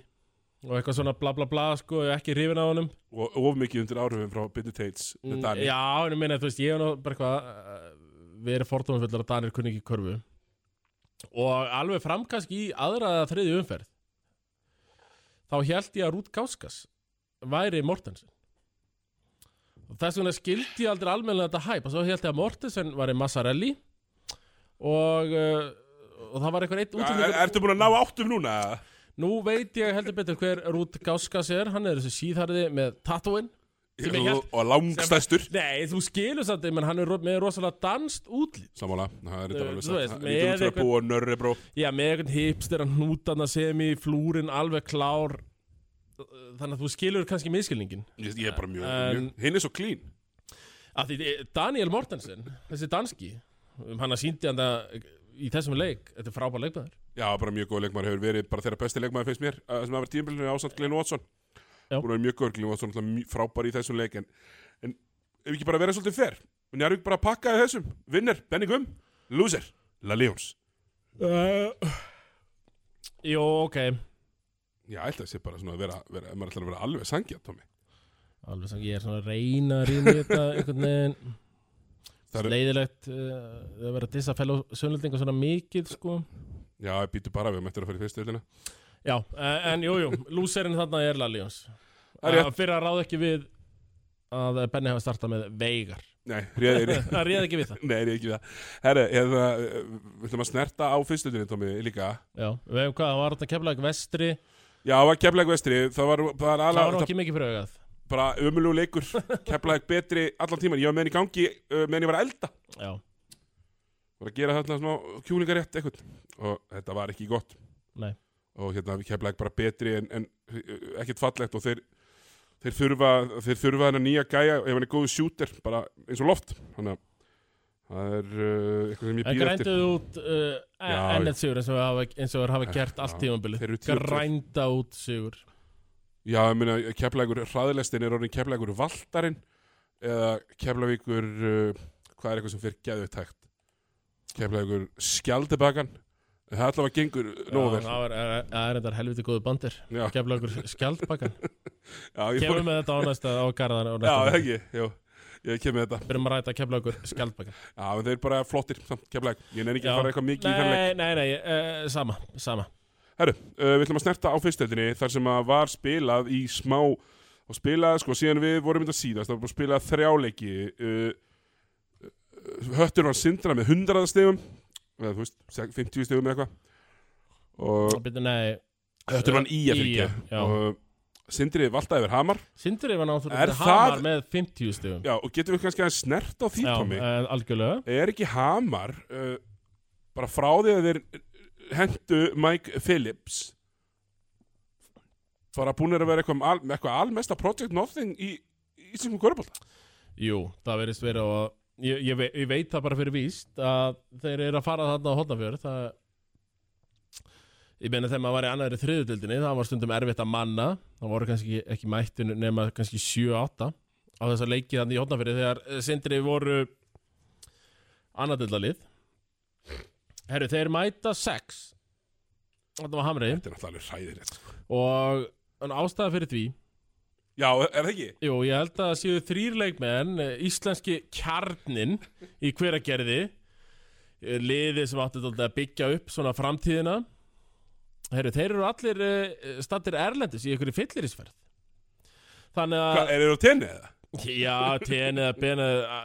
Og eitthvað svona bla bla bla sko, ekki hrifin af honum. Og of mikið undir áhrifum frá Bittu Tates Mm, Dani. Já, en ég meina, þú veist, ég hef nú bara eitthvað uh, verið fordómafullar að Danir kunni ekki í körfu. Og alveg fram kannski í aðra eða þriðju umferð þá held ég að Rút Gáskas væri Mortensen. Og þess vegna skildi ég aldrei almennilega þetta hæp og svo held ég að Mortensen væri Massarelli og, uh, og það var eitthvað eitt Er, útlendingur Ertu búin að ná áttum núna? Nú veit ég heldur betur hver Rút Gáskas er. Hann er þessi síðharði með tattooinn Hélt- Og, og langstæstur Nei, þú skilur samt, menn hann er með rosalega danst útlít Samála, það er þetta Þú- alveg satt. er að eitthvað- búa nörri bró Já, með einhvern hipster að hnútana sem í flúrin alveg klár. Þannig að þú skilur kannski miskilningin Ég, ég er bara mjög, En- mjög Hinn er svo clean. Að því eh, Daniel Mortensen, þessi danski um, hann að síndi hann það í þessum leik, þetta er frábær leikmaður. Já, bara mjög góð leikmaður hefur verið bara þeirra besti leikmaður finnst mér uh, sem hafa verið tímabilinu ásand Glenn Watson Að vera mjög Watson náttúrulega mjög frábær í þessum leik en, en ef ekki bara vera svolítið fer en ég er ekki bara að pakka í þessum Vinner, Benny Gum, loser, La Leons. Uh, Jó, ok. Já, ætla að sé bara svona að vera, vera maður ætlar að vera alveg sangja, Tommy. Alveg sem ég er svona að reyna að rýna þetta einhvern veginn. Leiðilegt uh, að vera að dissa fellow sönnlendinga svona mikið sko. Já, ég býtu bara við að mættur að fara í fyrstu öllina Já, eh, en jú, jú, lúserinn þarna er Lalíons rétt. Fyrir að ráða ekki við að Benni hafa startað með veigar. Nei, Það réði ekki við það. Nei, réði ekki við það. Herre, hérna, við ætlum að snerta á fyrstu öllina, Tommy, líka. Já, við hefum hvað, það var þetta keflaðið vestri. Já, það var keflæk vestri Það var, það var Það var ekki mikið fyrir augað bara ömulegu leikur keflaði betri allan tíman ég var með henni í gangi uh, með henni var að elda. Já, var að gera þarna smá kjúlingarétt eitthvað. Og þetta var ekki gott. Nei. Og hérna keflaði bara betri en, en ekkert fallegt og þeir þeir þurfa, þeir þurfa hennar nýja gæja ef hann er góðu shooter, bara eins og loft. Þannig að það er uh, eitthvað sem ég býð eftir. grænduðu út uh, Já, ennett sigur eins og þeir hafa, eins og þeir hafa gert allt Já, tímabilið. Þeir eru 10 og tvö. Grænda út sigur. Já, ég meina, keflavíkur hraðlestin er orðin keflavíkur valtarinn eða keflavíkur uh, hvað er eitthvað sem fyrir geðu tækt keflavíkur skjaldebakan það er allavega gengur nógu vel. Það er, endar helviti góðu bandir. Já, Gefla okkur já, Kemur fór með þetta á næsta á garðan Já, ekki, já, ég kem með þetta. Byrjum að ræta kefla okkur skjaldbakan Já, en þeir eru bara flottir samt keflavík. Ég nefn ekki að fara eitthvað mikið í þennleik Nei, nei, nei, uh, sama, sama. Herru, uh, við ætlum að snerta á fyrstöldinni þar sem að var spilað í smá og spilað, sko, síðan við vorum þetta síðast það var spilað þrjáleiki uh, uh, Höttur var sindra með 100 stegum eða þú veist, 50 stegum eða eitthvað. Og Byrju, nei, Höttur var í að fylgja. og Sindri valda yfir Hamar. Sindri var náttúrulega Hamar með 50 stugum Já, og getum við kannski að snert á því, Tommy? eh, algjörlega. Er ekki Hamar uh, bara frá því að þeir hendu Mike Phillips bara búinir að vera eitthvað, al, eitthvað almesta Project Nothing í í Íslenskum Körbólta Jú, það verðist vera og ég, ég, ve ég veit það bara fyrir víst að þeir eru að fara þarna á hotnafjörð það ég meina þegar maður var í annari þriðutildinni það var stundum erfitt að manna. Það voru kannski ekki mættin nema kannski 7-8 á þess að leiki þannig í hotnafjörði þegar sindri voru annardildalið Herru, þeir mæta 6 þetta var hamrið sko. og ástæða fyrir því Já, er það ekki? Jú, ég held að það séu þrýr leikmenn eh, íslenski kjarnin í hveragerði eh, liði sem átti að byggja upp svona framtíðina Heru, þeir eru allir uh, stattir erlendis í einhverju fyllirisferð þannig að Hvað, er það á tenni eða? já, ten eða eða,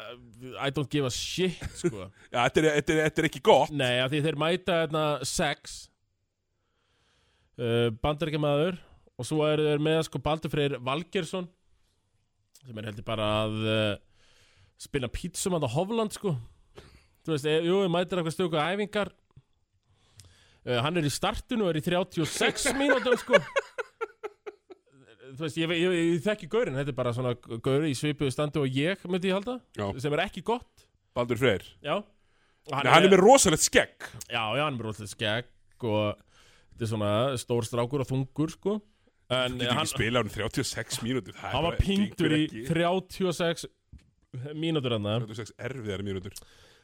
I don't give a shit sko. Já, þetta er, ekki gott nei, því þeir mæta hérna sex uh, bandaríkjamaður og svo eru þeir með sko Baldur Freyr Valgersson sem er heldur bara að uh, spila pítsum að Hofland sko. Þú veist, e, jú, þeir mætir eitthvað stöku æfingar. Uh, hann er í startinu og er í 36 mínútum sko. Þú veist, ég, ég, ég, ég þekki gaurin þetta er bara svona gauri í svipuðu standi og ég myndi ég halda, Já. sem er ekki gott. Baldur Freyr. Já. Og Nei, hann er með rosalegt skegg. Já, já, hann er með rótlega skegg og þetta er svona stór strákur og þungur, sko. En Getur hann, ekki spila á hann 36 mínútur hann var gengur í ekki. 36 mínútur hann. 36 erfiðar mínútur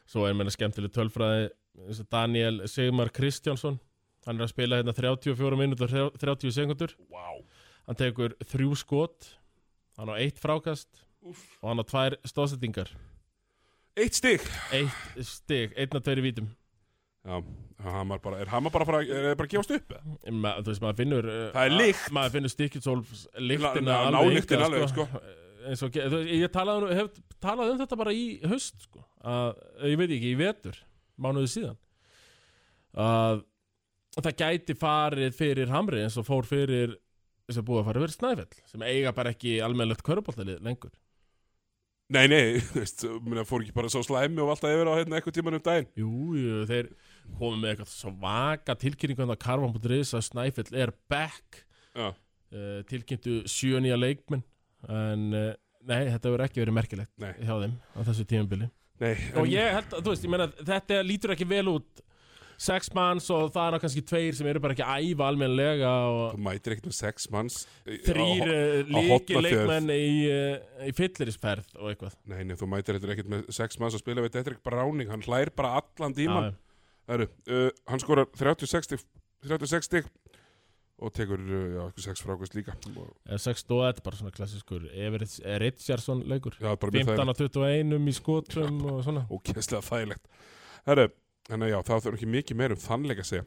Svo er meina skemmtileg tölfræði Daniel Sigmar Kristjánsson. Hann er að spila hérna 34 mínútur og 30 sekundur. Vá Hann tekur þrjú skot, hann á eitt frákast Úff. og hann á tvær stóðsettingar. Eitt stig Eitt stig, einn af tveiri vítum. Já, Hamar bara, er Hamar bara að fara, er það bara að gefast upp? Ma, þú veist, maður finnur uh, Það er að- lykt. Maður finnur stikkilsólfs lyktina alveg nályktin alveg, sko. eins og, ge- þú ég talaði, um- hef talað um þetta bara í haust sko. að, ég veit ekki, í vetur mánuði síðan að það gæti farið fyrir Hamri eins og fór fyrir eins og búið að fara fyrir Snæfell sem eiga bara ekki almennlegt köruboltalið lengur Nei, nei, þú veist, fór ekki bara svo slæmi og alltaf yfir á hérna eitthvað tíman um daginn? Jú, jú, þeir komið með eitthvað svaka tilkynningu en það karvan.is að Snæfell er back. Uh, tilkynntu sjö nýja leikmenn en uh, nei, þetta verður ekki verið merkilegt Nei. hjá þeim á þessu tímabili. Nei og en- ég held að, þú veist, ég meina þetta lítur ekki vel út sex manns og það er ná kannski tveir sem eru bara ekki að æfa almennilega og Þú mætir ekkert með sex manns þrýr líki leikmenn í, uh, í fyllirisferð og eitthvað. Nei, nei, þú mætir ekkert með sex manns að spila við þetta er ekki bara ráning, hann hlær bara allan tíman Já, Það eru, uh, hann skorar 36 stig 36 stig og tekur, já, eitthvað sex frákvæst líka og, eh, sex stóð, þetta er bara svona klassiskur Everett Richardson leikur. Já, bara mjög 15 þægilegt á 21 í skotum og svona. Ókesslega þægilegt. Herru, þannig að já, það þurfa ekki mikið meir um þannleika að segja.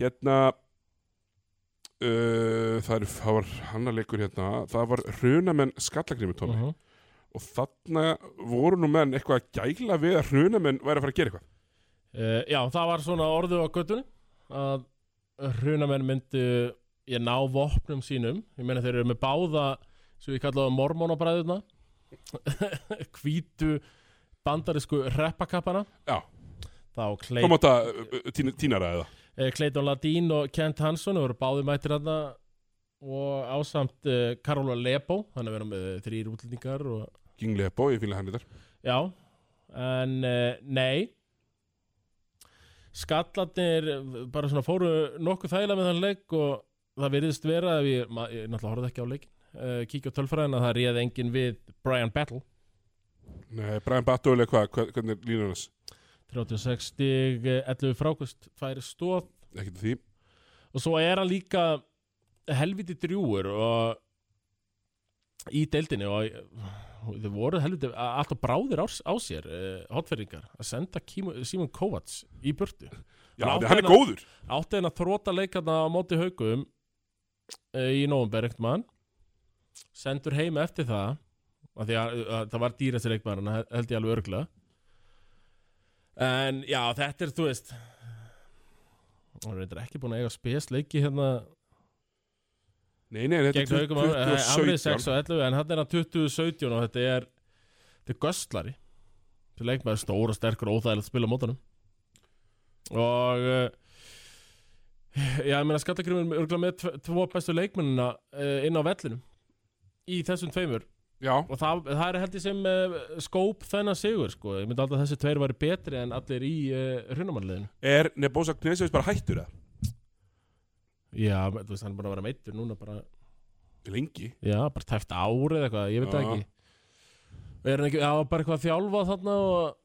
Hérna uh, það, er, það var hannarleikur hérna. Það var hrunamenn skallagrimu tómi Mhm. og þarna voru nú menn eitthvað að gæla við að hrunamenn væri að fara að gera eitthvað. Uh, já, það var svona orðu á göttunni að hrunamenn myndu ég ná vopnum sínum. Ég meina þeir eru með báða sem við kallaðum mormónabræðuna hvítu bandarísku reppakappana. Já. Þá Kom Clay, á þetta tínara eða? Eh, Clayton Ladín og Kent Hansson voru báði mættir þarna og ásamt uh, Karola Lebo hann er verið með þrýr útlendingar og King Lepo, ég fýla hann þetta Já, en uh, nei. Skallarnir bara svona fóru nokkuð þægilega með þann leik og það virðist vera ef ég, ég náttúrulega horfði ekki á leikin uh, kíkja á tölfræðina, það réði enginn við Brian Battle. Nei, Brian Battle, hvað, hva, hvernig er línur hans? 36 stig, eh, 11 frákust færi stóð og svo er hann líka helviti drjúur og í deildinni og og þau voru helviti alltaf bráðir á, á sér uh, hotferðingar að senda Simon Kovacs í burtu. Já, Hann hann er góður. átti henn að þróta leikarna á móti haugum í nóvumber ekkert mann sendur heim eftir það að, að það var dýrasti leikmaður held ég alveg örgla en já þetta er þú veist hann er ekki búin að eiga spes leiki hérna Nei, nei, þetta er haugum hann er 6 2017 og 11 en hann er hann 2017 og þetta er þetta er göstlari þetta leikmaður stór og sterkur og óþægilegt að spila á mótanum og uh, já, ég meina Skallagrimur er örgulega með tv- tvo bestu leikmennina uh, inn á vellinum í þessum tveimur Já, og það, það er held ég sem uh, skóp þennan sigur sko, ég myndi alltaf að þessi tveir væri betri en allir í uh, hrunumannliðinu er Nebosa Knesevits bara hættur það? já, þú veist, hann er bara að vera meittur núna bara, Lengi? Já, bara tæft árið eða eitthvað, ég veit það ekki. Og er hann ekki, já, bara eitthvað að þjálfa þarna og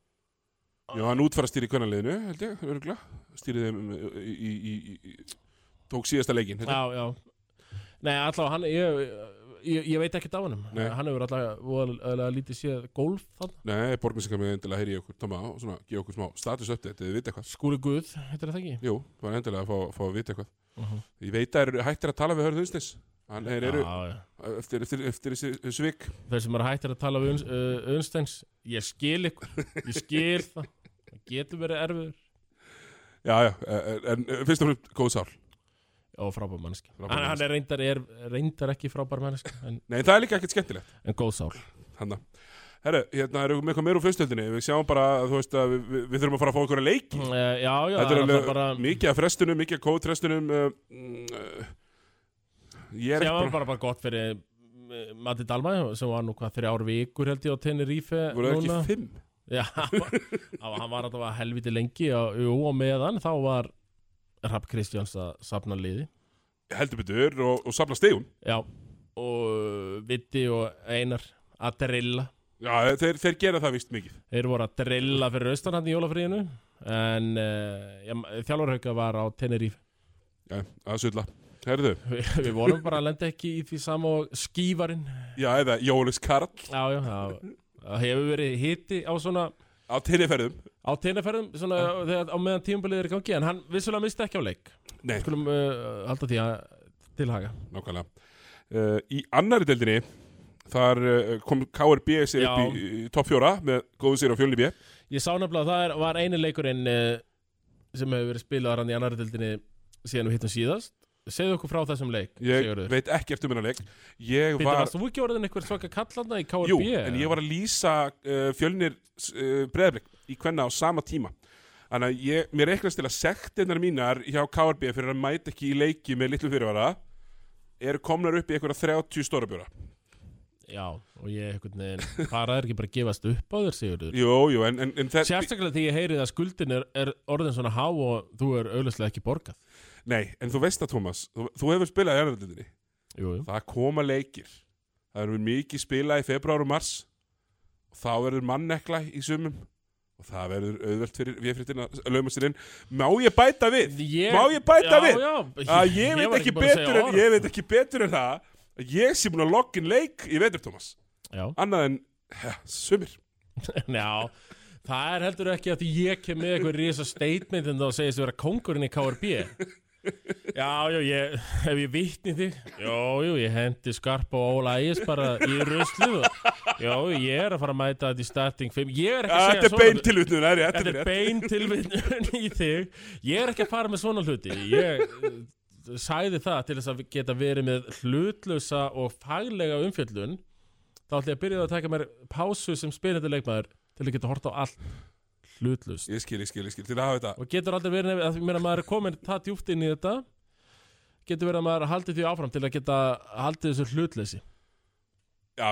Já, hann útfara stýri í kvennaliðinu, held ég, örugla Stýrið þeim í, í, í, í Tók síðasta leikin held ég. Já, já. Nei, allavega hann, ég, ég, ég veit ekkert af hann Nei. Hann hefur voðalega lítið séð golf þann Nei, borgarsingar með endilega heyri okkur. Tóma og svona, gefa okkur smá status update Þið vita eitthvað? Skúli Guð, heitir það ekki? Jú, það var endilega að fá, fá að vita eitthvað. Uh -huh. Ég veit að eru hættir að tala við Hörð Unstins Hann er, eru eftir, eftir, eftir þessi svik. Þeir sem eru hættir að tala við Uns- uh, Ég skil ykkur, ég skil það. Það getur verið erfiður. Já, já, en, en fyrst og fremst góð sál Og frábær mannski Frábær hann, hann er reyndar, er reyndar ekki frábær mannski en, Nei, það er líka ekkert skemmtilegt. En góð sál. Hanna Herru, hérna erum við eitthvað meira úr fyrstöldinni Við sjáum bara, þú veist, að við, við, við þurfum að fara að fá að leiki. Uh, Já, já, Þetta er alveg bara mikið af frestunum, mikið af kóðfrestunum uh, mm, uh, Ég er ekki bara, bara, bara gott fyrir uh, Matti Dalma sem var nú hvað þrjár vikur held ég á Tenerife voru það núna. ekki fimm? Já, hann var- hann var alltaf helviti lengi og, og meðan þá var Rapp Kristjáns að safna liði. Heldur betur og, og safna stegum Já, og Vitti og Einar að drilla. Já, þeir, þeir gera það vist mikið. Þeir voru að drilla fyrir austan hann í jólafríðinu en uh, þjálfarhauka var á Tenerife. Já, að sulla. Vi, Við vorum bara að lenda ekki í því sama og skífarinn. Já, eða Jólis Karl. Já, já, það, hefur verið hiti á svona á tinniferðum á þegar á meðan tímabilið er í gangi en hann vissulega misti ekki á leik. Nei, skulum uh, halda því að tilhaga. Nákvæmlega. Uh, Í annari deildinni Þar uh, kom KRB sér Já. upp í, í topp fjóra með góðu sér á fjölni B. Ég sá nefnilega að það er, var eini leikurinn uh, sem hefur verið spilaðar hann í annari dildinni síðan við hittum síðast segðu okkur frá þessum leik Ég Sigurður. veit ekkert um hennar leik Ég Býttu, var, varst þú ekki orðin einhver svaka kallarna í KRB? jú, en ég var að lýsa uh, fjölnir uh, breðablik í hvenna á sama tíma Þannig að ég, mér reiknast til að sektinnar mínar hjá KRB fyrir að mæta ekki í leiki með litlu fyrirvara eru komnar upp í einhverja 30 stórabjóra Já, og ég einhvern veginn faraði ekki bara að gefast upp á þér Sigurður? Jú, jú, en, en, en það Sérstaklega því ég heyrið að skuldin er, er orðin svona há og þú er auðvitað ekki borgað. Nei, en þú veist það, Tómas Þú, þú hefur spilað í erðardildinni Jú, jú. Það koma leikir. Það eru mikið spilað í februar og mars. Og þá verður mannekla í sumum. Og það verður auðvelt fyrir véfrittina að lauma sér inn. Má ég bæta við? ég, Má ég bæta já, við? Já, Að ég, ég veit ekki betur en það. að ég sé búin að logga inn leik í vetur, Tómas Já, Annað en, ja, sumir. Já Það er heldur ekki að því ég kem með eitthvað risa statement en þá segist vera kongurinn í KRB Já, já, ég, ef ég vitni þig Jó, jú, ég hendi skarpa og Óla Ægis bara í ruslið og, Jó, ég er að fara að mæta þetta í starting 5 Ég er ekki að Þetta segja er bein tilvitnun, það er rétt, Þetta er bein tilvinnun í þig. Ég er ekki að fara með svona hluti. Ég, sagði það til þess að geta verið með hlutlausa og faglega umfjöllun þá ætla ég að byrja að taka mér pásu sem spilandi leikmaður til að geta hort á allt hlutlaust. Ég skil, ég skil, ég skil, til að hafa þetta. Og getur aldrei verið að maður er komin það djúpt inn í þetta getur verið að maður haldi því áfram til að geta haldið þessu hlutleysi. Já,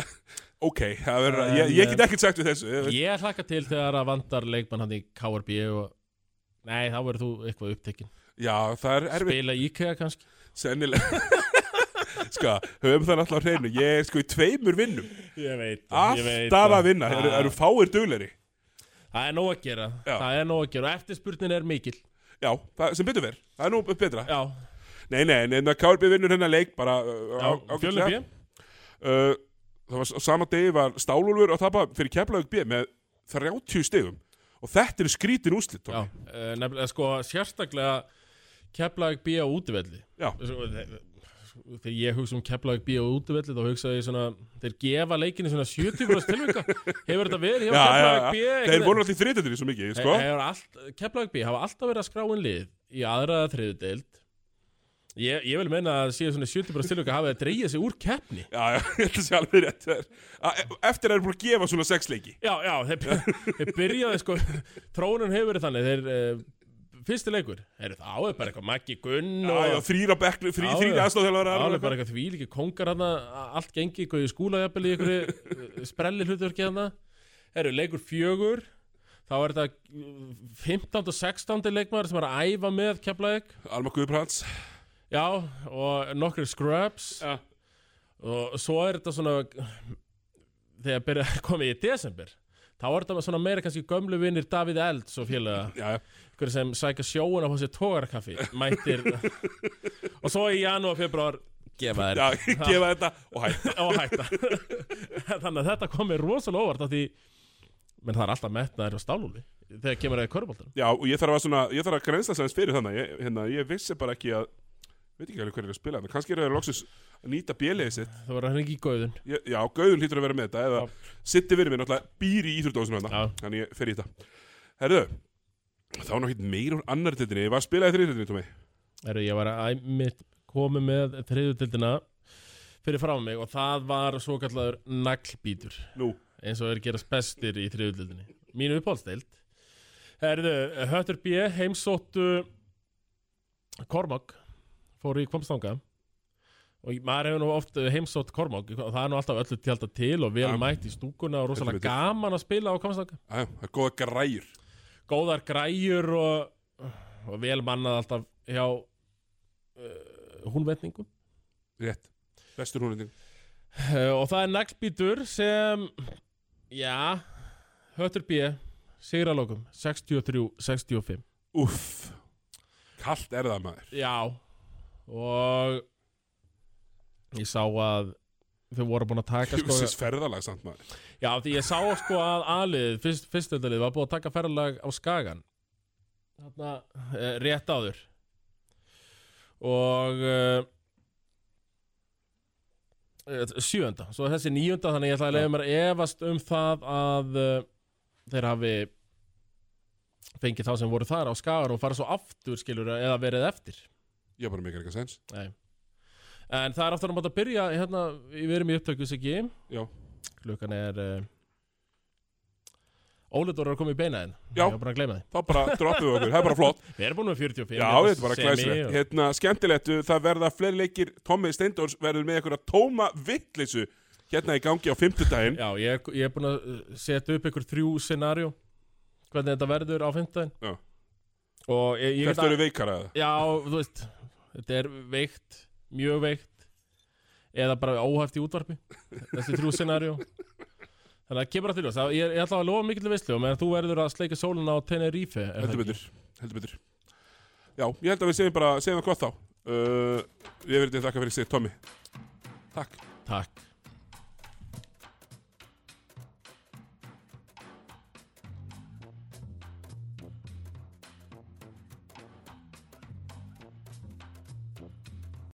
ok, En, ég, ég get ekkert sagt við þessu ég, ég hlakka til þegar að vandar leikmann hann í KRB og nei, þá verður þú eitthvað upptekinn Já, það er erfitt. Spila IKEA kannski. Sennilega. Sko, höfum það náttúrulega hreinu. Ég er sko í tveimur vinnum. Ég veit Alltaf að vinna, það eru, fáir dugleri það er nóg að gera. Já. það er nóg að gera. Og eftirspurnin er mikil. Já, það, sem betur verð, það er nú betra. Já, Nei, nei, nei, en KRB vinnur hennar leik bara uh, já á- fjölum ágætlega. B. Uh, Það var sama degi var Stálúlfur að tapa fyrir Keflavík B með 30 stegum og þetta eru skrítin úslit já, uh, nefnilega sko sérstaklega Keflavík B á þe- þegar ég hugsa um Keflavík B á útivelli þá hugsa ég svona þeir gefa leikinni svona 70% tilvika. Hefur þetta verið hjá já. B Þeir voru alltaf í þriðjöndinni svo mikið, sko. Keflavík B hafa alltaf verið að skrá inn lið í aðraða þriðu deild. Ég, ég vil meina að síðan svona 70% tilvika hafa að dreigja sig úr keppni. Já, já, að sé alveg rétt Það er- að- Eftir að þeir eru búin að gefa svona sex leiki. Já, já, þeir, þeir byrjaði sko Trónun hefur verið þannig Þeir, uh, fyrsti leikur Heru, þá er bara eitthvað Maggi Gunn Já, og já, þrýra bekklu, þrý, Já, þrýra já. aðstofþjálfara þá er bara eitthvað því líki kongar hana Allt gengi eitthvað í skúlajafnvel í einhverju sprelli hlutverki hana Heru, leikur fjögur Þá er þetta uh, 15. og 16. leikmaður sem er að æfa með Keflavík Alma Guðbrands Já, og nokkri scrubs Já, og svo er þetta svona þegar komið í desember þá er þetta svona meira kannski gömlu vinnir Davíð Elds og félaga. Ykkur sem sækja sjóun á hósi tógarakaffi mættir og svo í janúar, februar gefa þér já, gefa þetta og hætta. Og hætta. Þannig að þetta komið rosalega óvart af því menn það er alltaf metnaður á stálúli þegar kemur það í köruboltanum Já, og ég þarf að svona, ég þarf að grænsta sem fyrir þannig ég, hérna, ég vissi bara ekki að veit ekki alveg hverju er að spila þetta kannski eru þeir loksins nýta bjöliðið sitt. Það var hann ekki í gauðun ég, Já, Gauðun hlýtur að vera með þetta eða Sitti fyrir mér náttúrulega býr í íþrótdóðsum Já. hérna Þannig ég fer í þetta. Herðu, þá náttúrulega meira úr annar tildinni Ég var að spila í þriðtildinni, Tómi? Heru, ég var að komið með þriðutildina fyrir frá mig og það var svo kallaður naglbítur. Nú, eins og er gerast bestir í þriðutildinni mínu uppáhaldstild Herðu, Höttur B heimsóttu Kormák fóru í Kvamstanga og maður hefur nú oft heimsótt Kormák. Og það er nú alltaf öllu tjálta til og vel mætt í stúkuna og rosalega gaman að spila á aðjá, það er góða græjur. Góðar græjur og, og vel mannað alltaf hjá uh, húnvetningum. Rétt, bestur húnindin uh, og það er naglbítur sem já Höttur B sigralókum 63-65 Úff, kallt er það maður. Já. Og ég sá að þau voru búin að taka sko, Hugsis ferðalag samt maður. Já því ég sá sko að alið fyrst, fyrstöldalið var búin að taka ferðalag á Skagan. Þarna uh, rétt áður. Og uh, uh, sjönda svo þessi níunda þannig ég ætla að leiða mér efast um það að uh, þeir hafi fengið þá sem voru þar á Skagan og fara svo aftur skilur eða verið eftir. Ég bara eitthvað sens Nei. En það er aftur að máta að byrja hérna, við erum í upptöku sig Já, Klukkan er uh, Óliður er að koma í beina en Já. Þá bara droppum við okkur, það er bara flott. Við erum búin með 45 Já, hérna, þetta er bara glæsilegt og- hérna, Skemmtilegt, það verða fleiri leikir. Tommi Steindórs verður með einhverja tóma vittleysu Hérna í gangi á fimmtudaginn. Já, ég, ég er búin að uh, setja upp ykkur þrjú scenarjó Hvernig þetta verður á 15 Já. Hvert eru veikara eða? Já, þú veist Þetta er veikt, mjög veikt Eða bara óhæft í útvarpi Þessi þrjú scenarjó Þannig að kemur að til þess Ég, ég ætla að lofa mikill veistlu Meðan þú verður að sleika sóluna á Tenerife er það Heldur betur, heldur betur. Já, ég held að við segjum bara, segjum það gott þá. Uh, Ég verður þakka fyrir sig, Tommi Takk. Takk